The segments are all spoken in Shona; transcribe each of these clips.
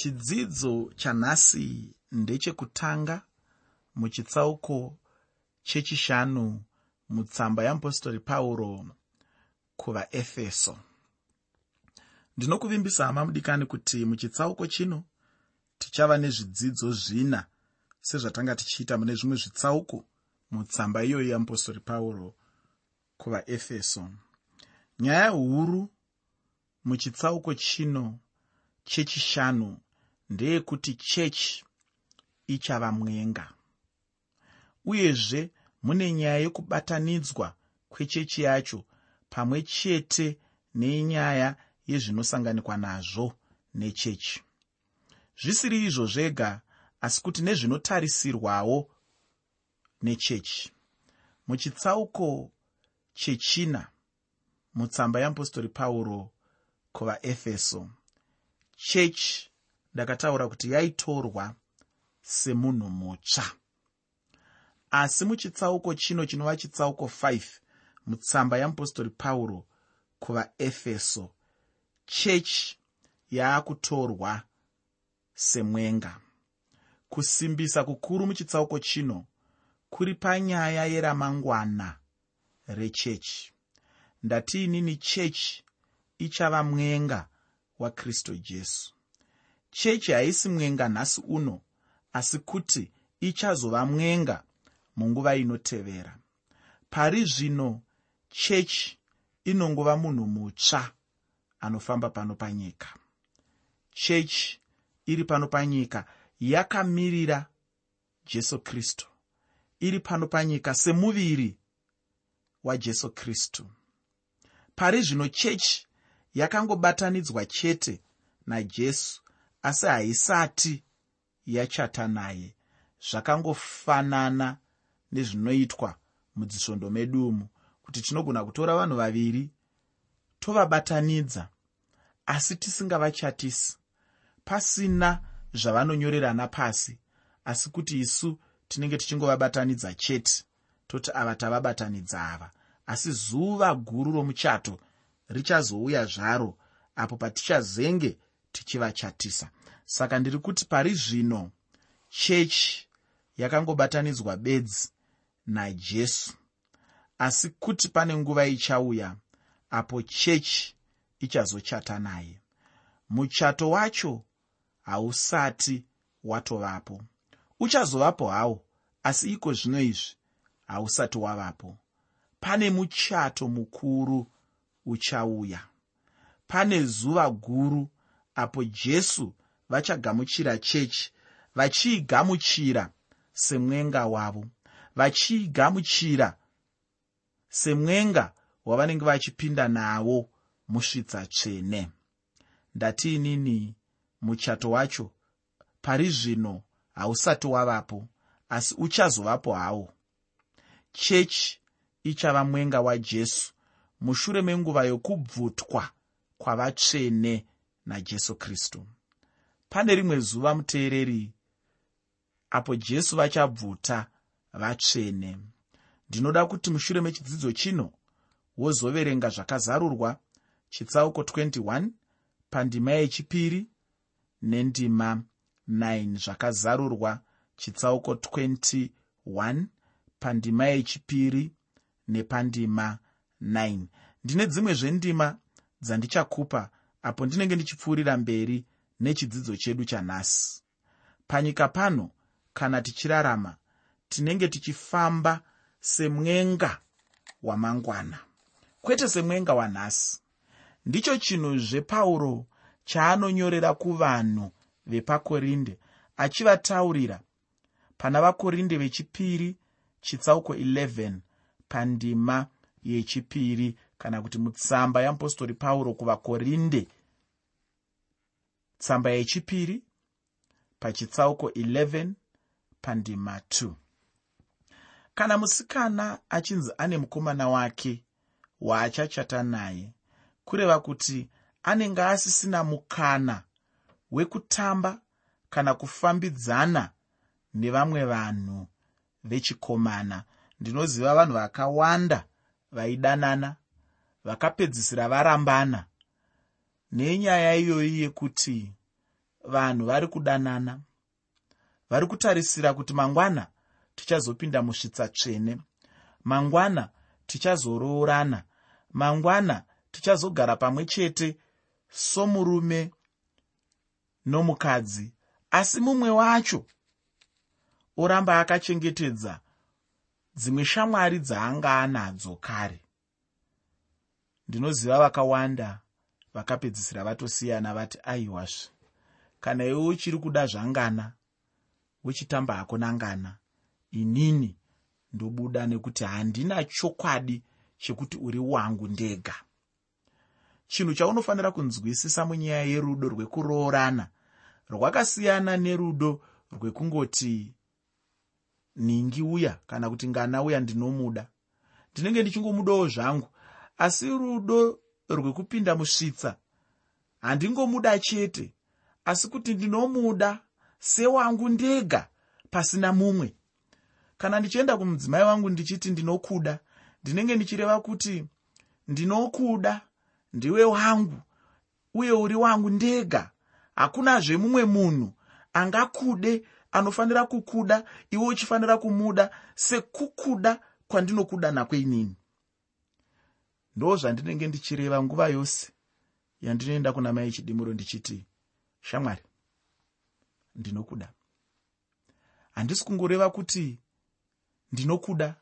chidzidzo chanhasi ndechekutanga muchitsauko chechishanu mutsamba yeapostori pauro kuvaefeso ndinokuvimbisa hama mudikani kuti muchitsauko chino tichava nezvidzidzo zvina sezvatanga tichiita mune zvimwe zvitsauko mutsamba iyoyi yeapostori pauro kuvaefeso nyaya huru muchitsauko chino chechishanu ndeyekuti chechi ichava mwenga. Uyezve mune nyaya yekubatanidzwa kwechechi yacho pamwe chete nenyaya yezvinosanganikwa nazvo nechechi. Zvisiri izvo zvega asi kuti nezvinotarisirwawo nechechi. Muchitsauko chechina mutsamba yeapostori pauro kuvaefeso chechi ndakataura kuti yaitorwa semunhu mutsva. Asi muchitsauko chino chinova chitsauko 5 mutsamba yeapostori pauro kuvaefeso chechi yaakutorwa semwenga. Kusimbisa kukuru muchitsauko chino kuri panyaya yeramangwana rechechi ndatiinini chechi ichava mwenga wakristu jesu chechi haisi mwenga nhasi uno asi kuti ichazova mwenga munguva inotevera. Pari zvino chechi inongova munhu mutsva anofamba pano panyika. Chechi iri pano panyika yakamirira jesu kristu. Iri pano panyika semuviri wajesu kristu. Pari zvino chechi yakangobatanidzwa chete najesu asi haisati yachata naye. Zvakangofanana nezvinoitwa mudzisvondo medu umu kuti tinogona kutora vanhu vaviri tovabatanidza asi tisingavachatisi. Pasina zvavanonyorerana pasi asi kuti isu tinenge tichingovabatanidza chete toti ava tavabatanidza ava. Asi zuva guru romuchato richazouya zvaro apo patichazenge tichivachatisa saka ndiri kuti pari zvino chechi yakangobatanidzwa bedzi najesu. Asi kuti pane nguva ichauya apo chechi ichazochata naye. Muchato wacho hausati watovapo. Uchazovapo hawo asi iko zvino izvi hausati wavapo. Pane muchato mukuru uchauya. Pane zuva guru apo jesu vachagamuchira chechi vachiigamuchira semwenga wavo vachiigamuchira semwenga wavanenge vachipinda nawo musvitsa tsvene. Ndatiinini muchato wacho pari zvino hausati wavapo asi uchazovapo hawo. Chechi ichava mwenga wajesu mushure menguva yokubvutwa kwavatsvene najesu kristu. Pane rimwe zuva muteereri apo jesu vachabvuta vatsvene. Ndinoda kuti mushure mechidzidzo chino wozoverenga zvakazarurwa. Chitsauko 21 pandima yechipiri nendima 9 zvakazarurwa. Chitsauko 21 pandima yechipiri nepandima 9 ndine dzimwe zvendima dzandichakupa apo ndinenge ndichipfuurira mberi nechidzidzo chedu chanhasi. Panyika pano kana tichirarama tinenge tichifamba semwenga wamangwana. Kwete semwenga wanhasi. Ndicho chinhu zvepauro chaanonyorera kuvanhu vepakorinde achivataurira pana vakorinde vechipiri chitsauko 11 pandima yechipiri kana kuti mutsamba yeapostori pauro kuvakorinde. Tsamba yechipiri pachitsauko 11 pandima 2 kana musikana achinzi ane mukomana wake waachachata naye kureva kuti anenge asisina mukana wekutamba kana kufambidzana nevamwe vanhu vechikomana. Ndinoziva vanhu vakawanda vaidanana vakapedzisira varambana. Nenyaya iyoyi yekuti vanhu vari kudanana vari kutarisira kuti mangwana tichazopinda musvitsa tsvene mangwana tichazoroorana mangwana tichazogara pamwe chete somurume nomukadzi. Asi mumwe wacho oramba akachengetedza dzimwe shamwari dzaanga anadzo kare ndinoziva vakawanda vakapedzisira vatosiyana vati aiwazve kana iwe uchiri kuda zvangana uchitamba hako nangana inini ndobuda nekuti handina chokwadi chekuti uri wangu ndega. Chinhu chaunofanira kunzwisisa munyaya yerudo rwekuroorana rwakasiyana nerudo rwekungoti ningi uya? Kana kuti ngana uya ndinomuda. Ndinenge ndichingomudawo zvangu asi rudo rwekupinda musvitsa handingomuda chete. Asi kuti ndinomuda sewangu ndega pasina mumwe. Kana ndichienda kumudzimai wangu ndichiti ndinokuda ndinenge ndichireva kuti ndinokuda ndiwe wangu uye uri wangu ndega. Hakunazve mumwe munhu angakude anofanira kukuda iwe uchifanira kumuda sekukuda kwandinokuda nakweinini ndo zvandinenge ndichireva nguva yose yandinoenda kuna mai chidimuro ndichiti shamwari ndinokuda. Handisi kungoreva kuti ndinokuda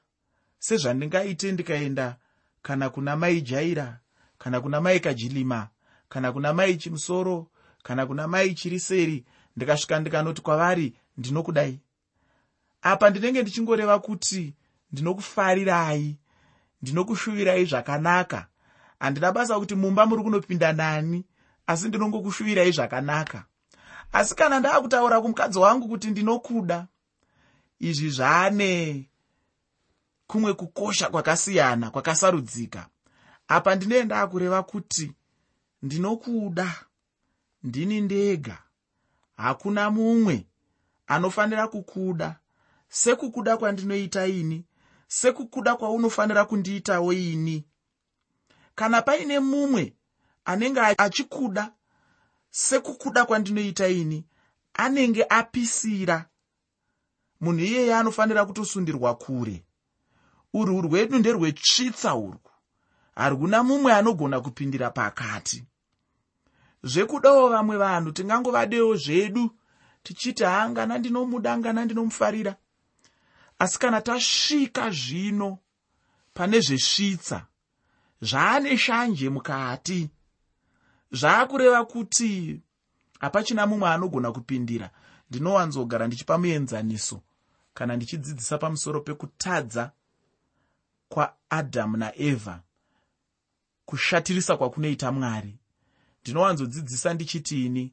sezvandingaite ndikaenda kana kuna mai jaira kana kuna mai kajilima kana kuna mai chimusoro kana kuna mai chiri seri ndikasvika ndikanoti kwavari ndinokudai. Apa ndinenge ndichingoreva kuti ndinokufarirai ndinokushuvirai zvakanaka. Handina basa kuti mumba muri kunopinda nani asi ndinongokushuvirai zvakanaka. Asi kana ndaakutaura kumukadzi wangu kuti ndinokuda izvi zvaane kumwe kukosha kwakasiyana kwakasarudzika. Apa ndinoenda kureva kuti ndinokuda ndini ndega. Hakuna mumwe anofanira kukuda. Sekukuda kwandinoita ini sekukuda kwaunofanira kundiitawo ini. Kana paine mumwe anenge achikuda sekukuda kwandinoita ini anenge apisira munhu iyeye anofanira kutosundirwa kure. Urwu rwedu nderwetsvitsa urwu. Haruna mumwe anogona kupindira pakati. Zvekudawo vamwe vanhu tingangovadewo zvedu tichiti hangana ndinomuda ngana ndinomufarira asi kana tasvika zvino pane zvesvitsa zvaane shanje mukati. Zvaakureva kuti hapachina mumwe anogona kupindira. Ndinowanzogara ndichipa muenzaniso kana ndichidzidzisa pamusoro pekutadza kwaadhamu naevha kushatirisa kwakunoita mwari. Ndinowanzodzidzisa ndichitini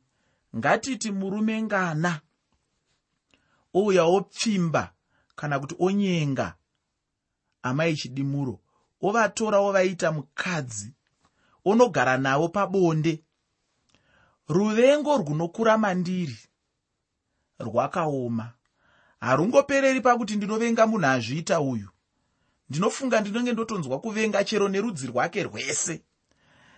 ngatiti murume ngana ouya opfimba kana kuti onyenga amai chidimuro ovatora ovaita mukadzi onogara navo pabonde. Ruvengo rwunokura mandiri rwakaoma. Harungopereri pakuti ndinovenga munhu azviita uyu. Ndinofunga ndinenge ndotonzwa kuvenga chero nerudzi rwake rwese.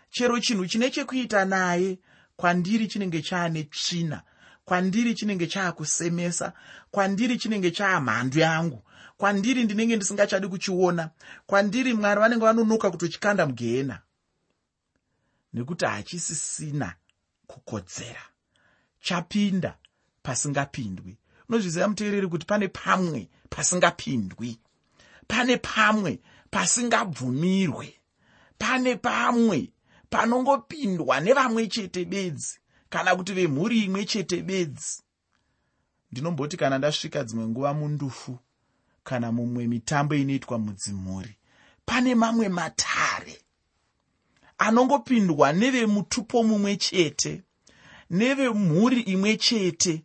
Chero chinhu chine chekuita naye kwandiri chinenge chaane tsvina kwandiri chinenge chaakusemesa kwandiri chinenge chaamhandu yangu kwandiri ndinenge ndisingachadi kuchiona kwandiri mwari vanenge vanonoka kutochikanda mugehena. Nekuti hachisisina kukodzera. Chapinda pasingapindwi. Unozviziva muteereri kuti pane pamwe pasingapindwi. Pane pamwe pasingabvumirwe. Pane pamwe panongopindwa nevamwe chete bedzi kana kuti vemhuri imwe chete bedzi. Ndinomboti kana ndasvika dzimwe nguva mundufu kana mumwe mitambo inoitwa mudzimhuri pane mamwe matare anongopindwa nevemutupo mumwe chete nevemhuri imwe chete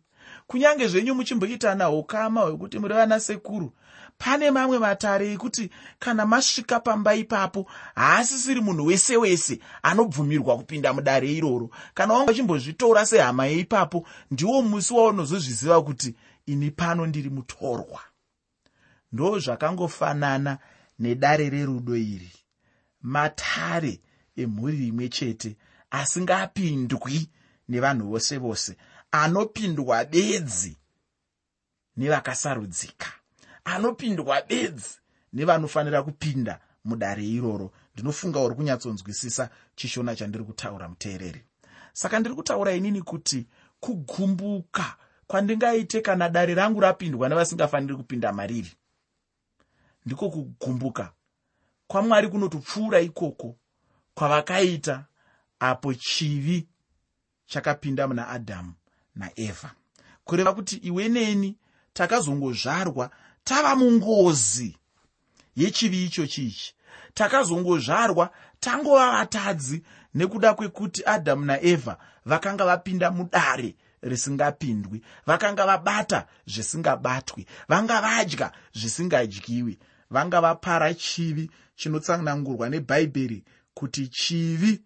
kunyange zvenyu muchimboitana ukama hwekuti muri vana sekuru pane mamwe matare ekuti kana masvika pamba ipapo haasisiri munhu wese wese anobvumirwa kupinda mudare iroro. Kana wanga achimbozvitora sehama yeipapo ndiwo musi waunozozviziva kuti ini pano ndiri mutorwa. Ndo zvakangofanana nedare rerudo iri. Matare emhuri imwe chete asingapindwi nevanhu vose vose anopindwa bedzi nevakasarudzika. Anopindwa bedzi nevanofanira kupinda mudare iroro. Ndinofunga uri kunyatsonzwisisa chishona chandiri kutaura muteereri. Saka ndiri kutaura inini kuti kugumbuka kwandingaite kana dare rangu rapindwa nevasingafaniri kupinda mariri ndiko kugumbuka kwamwari kunotopfuura ikoko kwavakaita apo chivi chakapinda muna adhamu naevha kureva kuti iwe neni takazongozvarwa tava mungozi yechivi icho chichi. Takazongozvarwa tangova vatadzi nekuda kwekuti adhamu naevha vakanga vapinda mudare risingapindwi vakanga vabata zvisingabatwi vanga vadya zvisingadyiwi vanga vapara chivi chinotsanangurwa nebhaibheri kuti chivi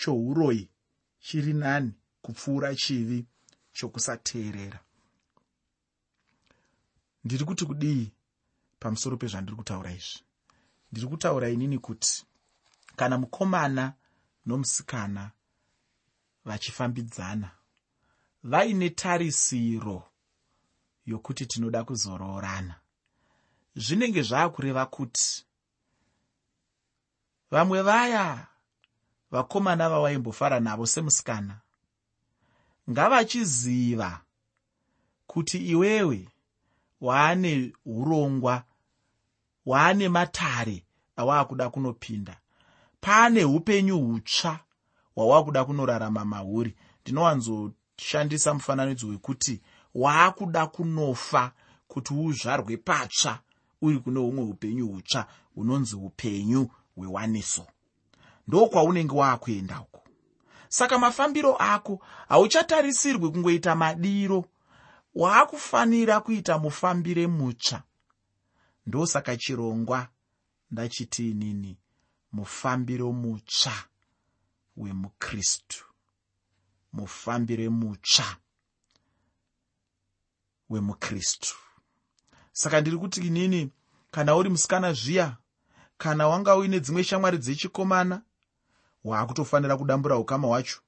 chouroi chiri nani kupfuura chivi chokusateerera. Ndiri kuti kudii pamusoro pezvandiri kutaura izvi? Ndiri kutaura inini kuti kana mukomana nomusikana vachifambidzana vaine tarisiro yokuti tinoda kuzoroorana. Zvinenge zvaakureva kuti vamwe vaya vakomana vawaimbofara navo semusikana ngavachiziva kuti iwewe waane urongwa waane matare awaakuda kunopinda. Paane upenyu hutsva hwawaakuda kunorarama mahuri ndinowanzoshandisa mufananidzo wekuti waakuda kunofa kuti uzvarwe patsva uri kune humwe upenyu hutsva hunonzi upenyu hwewaniso ndokwaunenge waakuenda uko saka mafambiro ako hauchatarisirwi kungoita madiro. Waakufanira kuita mufambire mutsva. Ndosaka chirongwa ndachiti inini mufambiro mutsva wemukristu. Mufambire mutsva wemukristu. Saka ndiri kuti inini kana uri musikana zviya kana wanga uine dzimwe shamwari dzechikomana waakutofanira kudambura ukama hwacho.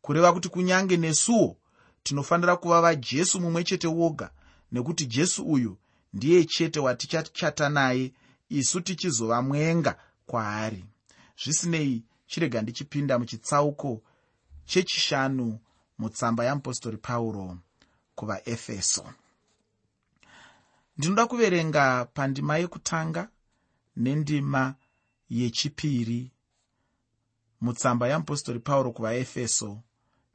Kureva kuti kunyange nesuwo tinofanira kuva vajesu mumwe chete woga nekuti jesu uyu ndiye chete watichachata naye isu tichizova mwenga kwaari. Zvisinei chirega ndichipinda muchitsauko chechishanu mutsamba yamupostori pauro kuvaefeso. Ndinoda kuverenga pandima yekutanga nendima yechipiri mutsamba yamupostori pauro kuvaefeso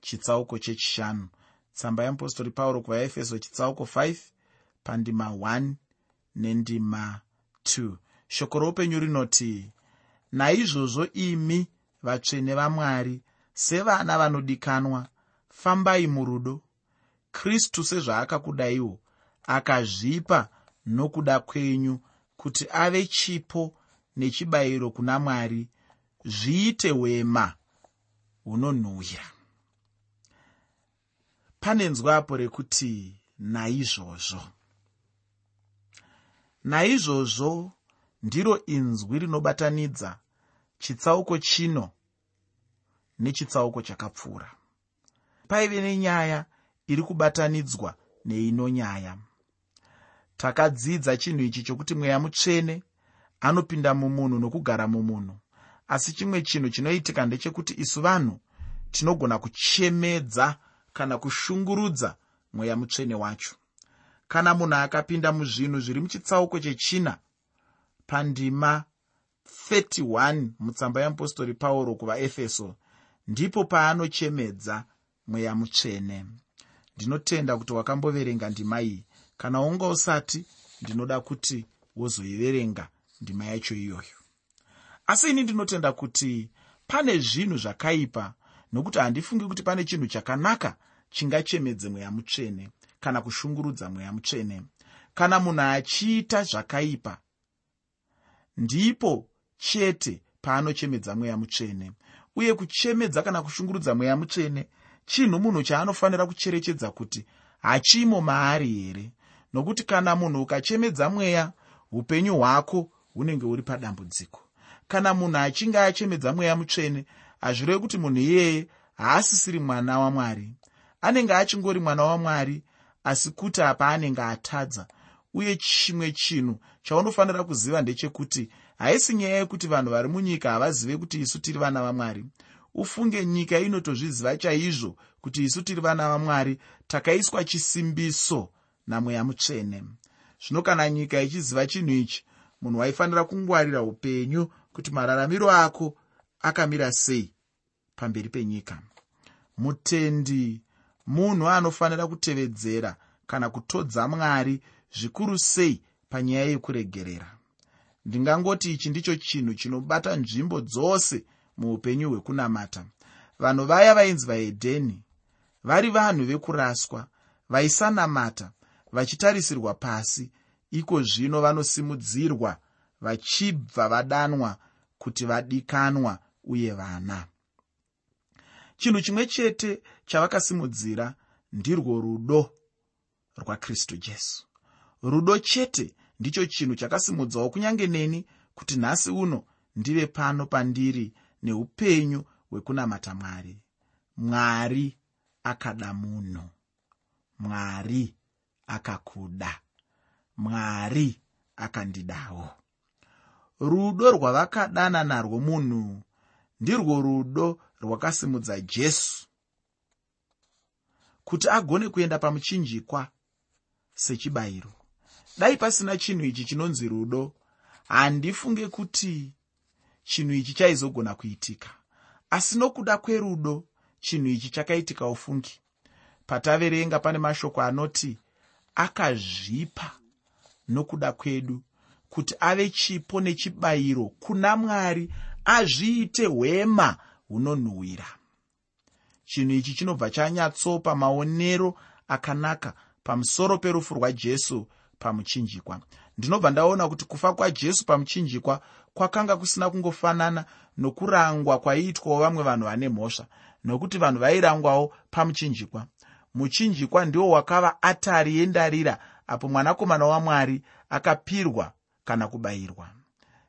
chitsauko chechishanu. Tsamba yamupostori pauro kuvaefeso chitsauko 5 pandima 1 nendima 2 shoko roupenyu rinoti naizvozvo imi vatsvene vamwari sevana vanodikanwa fambai murudo. Kristu sezvaakakudaiwo akazvipa nokuda kwenyu kuti ave chipo nechibayiro kuna mwari zviite hwema hunonhuhwira. Pane nzwapo rekuti naizvozvo. Naizvozvo ndiro inzwi rinobatanidza chitsauko chino nechitsauko chakapfuura. Paive nenyaya iri kubatanidzwa neino nyaya. Takadzidza chinhu ichi chokuti mweya mutsvene anopinda mumunhu nokugara mumunhu asi chimwe chinhu chinoitika ndechekuti isu vanhu tinogona kuchemedza kana kushungurudza mweya mutsvene wacho. Kana munhu akapinda muzvinhu zviri muchitsauko chechina pandima 31 mutsamba yeapostori pauro kuvaefeso ndipo paanochemedza mweya mutsvene. Ndinotenda kuti wakamboverenga ndima iyi. Kana unga usati ndinoda kuti wozoiverenga ndima yacho iyoyo asi ini ndinotenda kuti pane zvinhu zvakaipa nokuti handifungi kuti pane chinhu chakanaka chingachemedze mweya mutsvene kana kushungurudza mweya mutsvene. Kana munhu achiita zvakaipa ndipo chete paanochemedza mweya mutsvene. Uye kuchemedza kana kushungurudza mweya mutsvene chinhu munhu chaanofanira kucherechedza kuti hachimo maari here. Nokuti kana munhu ukachemedza mweya upenyu hwako hunenge huri padambudziko kana munhu achinge achemedza mweya mutsvene hazvirevi kuti munhu iyeye haasisiri mwana wamwari anenge achingori mwana wamwari asi kuti apa anenge atadza. Uye chimwe chinhu chaunofanira kuziva ndechekuti haisi nyaya yekuti vanhu vari munyika havazive kuti isu tiri vana vamwari ufunge nyika inotozviziva chaizvo kuti isu tiri vana vamwari takaiswa chisimbiso namweya mutsvene. Zvino kana nyika ichiziva chinhu ichi munhu waifanira kungwarira upenyu kuti mararamiro ako akamira sei pamberi penyika. Mutendi munhu anofanira kutevedzera kana kutodza mwari zvikuru sei panyaya yekuregerera. Ndingangoti ichi ndicho chinhu chinobata nzvimbo dzose muupenyu hwekunamata. Vanhu vaya vainzi vaedheni vari vanhu vekuraswa vaisanamata vachitarisirwa pasi. Iko zvino vanosimudzirwa vachibva vadanwa kuti vadikanwa uye vana. Chinhu chimwe chete chavakasimudzira ndirwo rudo rwakristu jesu. Rudo chete ndicho chinhu chakasimudzawo kunyange neni kuti nhasi uno ndive pano pandiri neupenyu hwekunamata mwari. Mwari akada munhu. Mwari akakuda. Mwari akandidawo rudo rwavakadana narwo munhu ndirwo rudo rwakasimudza jesu. Kuti agone kuenda pamuchinjikwa sechibayiro. Dai pasina chinhu ichi chinonzi rudo handifunge kuti chinhu ichi chaizogona kuitika. Asi nokuda kwerudo chinhu ichi chakaitika ufungi. Pataverenga pane mashoko anoti akazvipa nokuda kwedu kuti ave chipo nechibayiro kuna mwari azviite hwema hunonhuhwira. Chinhu ichi chinobva chanyatsopa maonero akanaka pamusoro perufu rwajesu pamuchinjikwa. Ndinobva ndaona kuti kufa kwajesu pamuchinjikwa kwakanga kusina kungofanana nokurangwa kwaiitwawo vamwe vanhu vane mhosva nokuti vanhu vairangwawo pamuchinjikwa. Muchinjikwa ndiwo wakava atari yendarira apo mwanakomana wamwari akapirwa kana kubayirwa.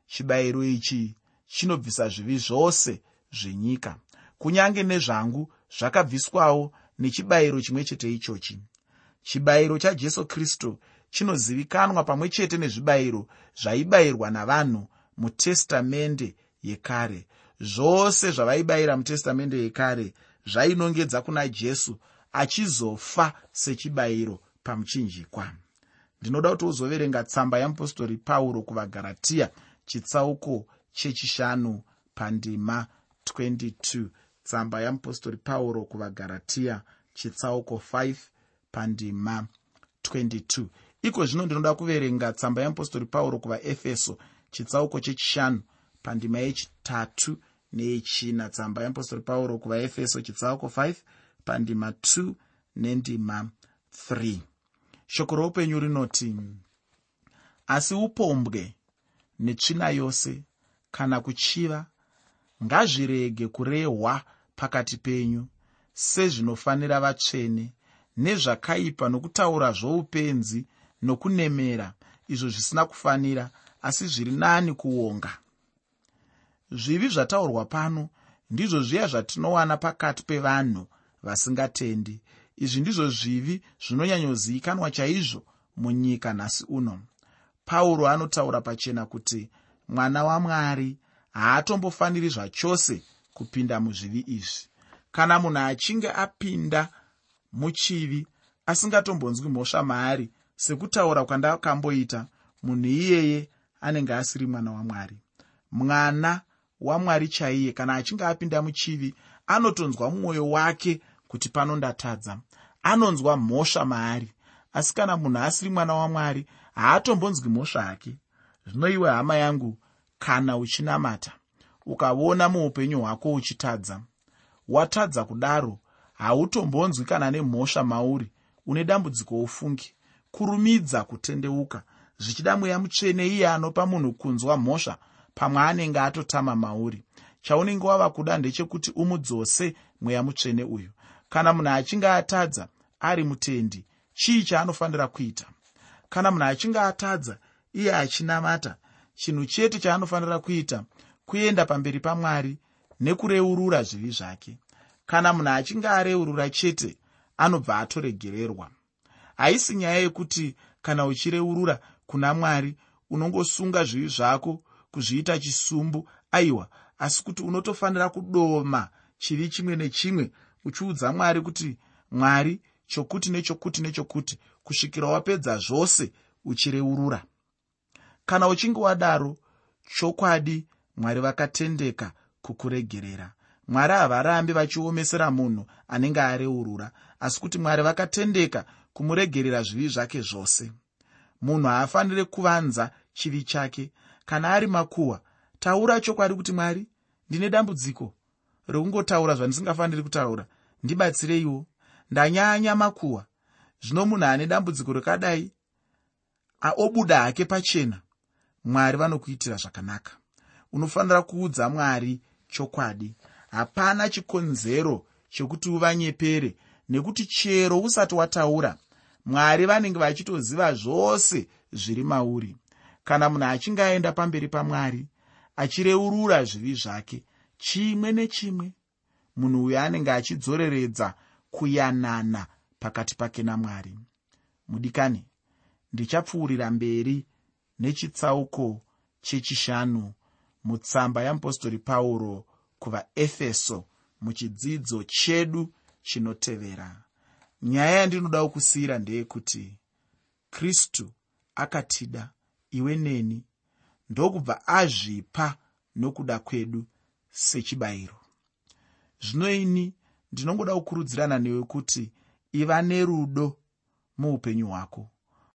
Chibayiro ichi chinobvisa zvivi zvose zvenyika. Kunyange nezvangu zvakabviswawo nechibayiro chimwe chete ichochi. Chibayiro chajesu kristu chinozivikanwa pamwe chete nezvibayiro zvaibayirwa navanhu mutestamende yekare. Zvose zvavaibayira mutestamende yekare zvainongedza kuna jesu achizofa sechibayiro pamuchinjikwa ndinoda kuti uzoverenga tsamba yamupostori pauro kuvagaratiya chitsauko chechishanu pandima 22 tsamba yamupostori pauro kuvagaratiya chitsauko 5 pandima 22 iko zvino ndinoda kuverenga tsamba yamupostori pauro kuvaefeso chitsauko chechishanu pandima yechitatu neyechina. Tsamba yamupostori pauro kuvaefeso chitsauko 5 pandima 2 nendima 3 shoko roupenyu rinoti asi upombwe netsvina yose kana kuchiva ngazvirege kurehwa pakati penyu sezvinofanira vatsvene nezvakaipa nokutaura zvoupenzi nokunemera izvo zvisina kufanira asi zviri nani kuonga. Zvivi zvataurwa pano ndizvo zviya zvatinowana pakati pevanhu vasingatendi izvi ndizvo zvivi zvinonyanyozivikanwa chaizvo munyika nhasi uno. Pauro anotaura pachena kuti mwana wamwari haatombofaniri zvachose kupinda muzvivi izvi. Kana munhu achinge apinda muchivi asingatombonzwi mhosva maari sekutaura kwandakamboita munhu iyeye anenge asiri mwana wamwari mwana wamwari chaiye kana achinge apinda muchivi anotonzwa mumwoyo wake kuti pano ndatadza. Anonzwa mhosva maari asi kana munhu asiri mwana wamwari haatombonzwi mhosva hake zvino iwe hama yangu kana uchinamata ukaona muupenyu hwako uchitadza watadza kudaro hautombonzwi kana nemhosva mauri une dambudziko ufungi. Kurumidza kutendeuka zvichida mweya mutsvene iye anopa munhu kunzwa mhosva pamwe anenge atotama mauri. Chaunenge wava kuda ndechekuti umudzose mweya mutsvene uyu kana munhu achinge atadza ari mutendi chii chaanofanira kuita? Kana munhu achinge atadza iye achinamata chinhu chete chaanofanira kuita kuenda pamberi pamwari nekureurura zvivi zvake. Kana munhu achinge areurura chete anobva atoregererwa haisi nyaya yekuti kana uchireurura kuna mwari unongosunga zvivi zvako kuzviita chisumbu aiwa asi kuti unotofanira kudoma chivi chimwe nechimwe uchiudza mwari kuti mwari chokuti nechokuti nechokuti kusvikira wapedza zvose uchireurura. Kana uchinge wadaro chokwadi mwari vakatendeka kukuregerera. Mwari havarambi vachiomesera munhu anenge areurura asi kuti mwari vakatendeka kumuregerera zvivi zvake zvose. Munhu haafaniri kuvanza chivi chake. Kana ari makuhwa taura chokwadi kuti mwari ndine dambudziko rekungotaura zvandisingafaniri kutaura ndibatsireiwo ndanyanya makuhwa. Zvino munhu ane dambudziko rekadai aobuda hake pachena mwari vanokuitira zvakanaka. Unofanira kuudza mwari chokwadi. Hapana chikonzero chekuti uvanyepere nekuti chero usati wataura mwari vanenge vachitoziva zvose zviri mauri. Kana munhu achinge aenda pamberi pamwari achireurura zvivi zvake chimwe nechimwe munhu uyo anenge achidzoreredza kuyanana pakati pake namwari. Mudikani ndichapfuurira mberi nechitsauko chechishanu mutsamba yamupostori pauro kuvaefeso muchidzidzo chedu chinotevera. Nyaya yandinoda kusiyira ndeyekuti kristu akatida iwe neni ndokubva azvipa nokuda kwedu sechibayiro. Zvino ini ndinongoda kukurudzirana newe kuti iva nerudo muupenyu hwako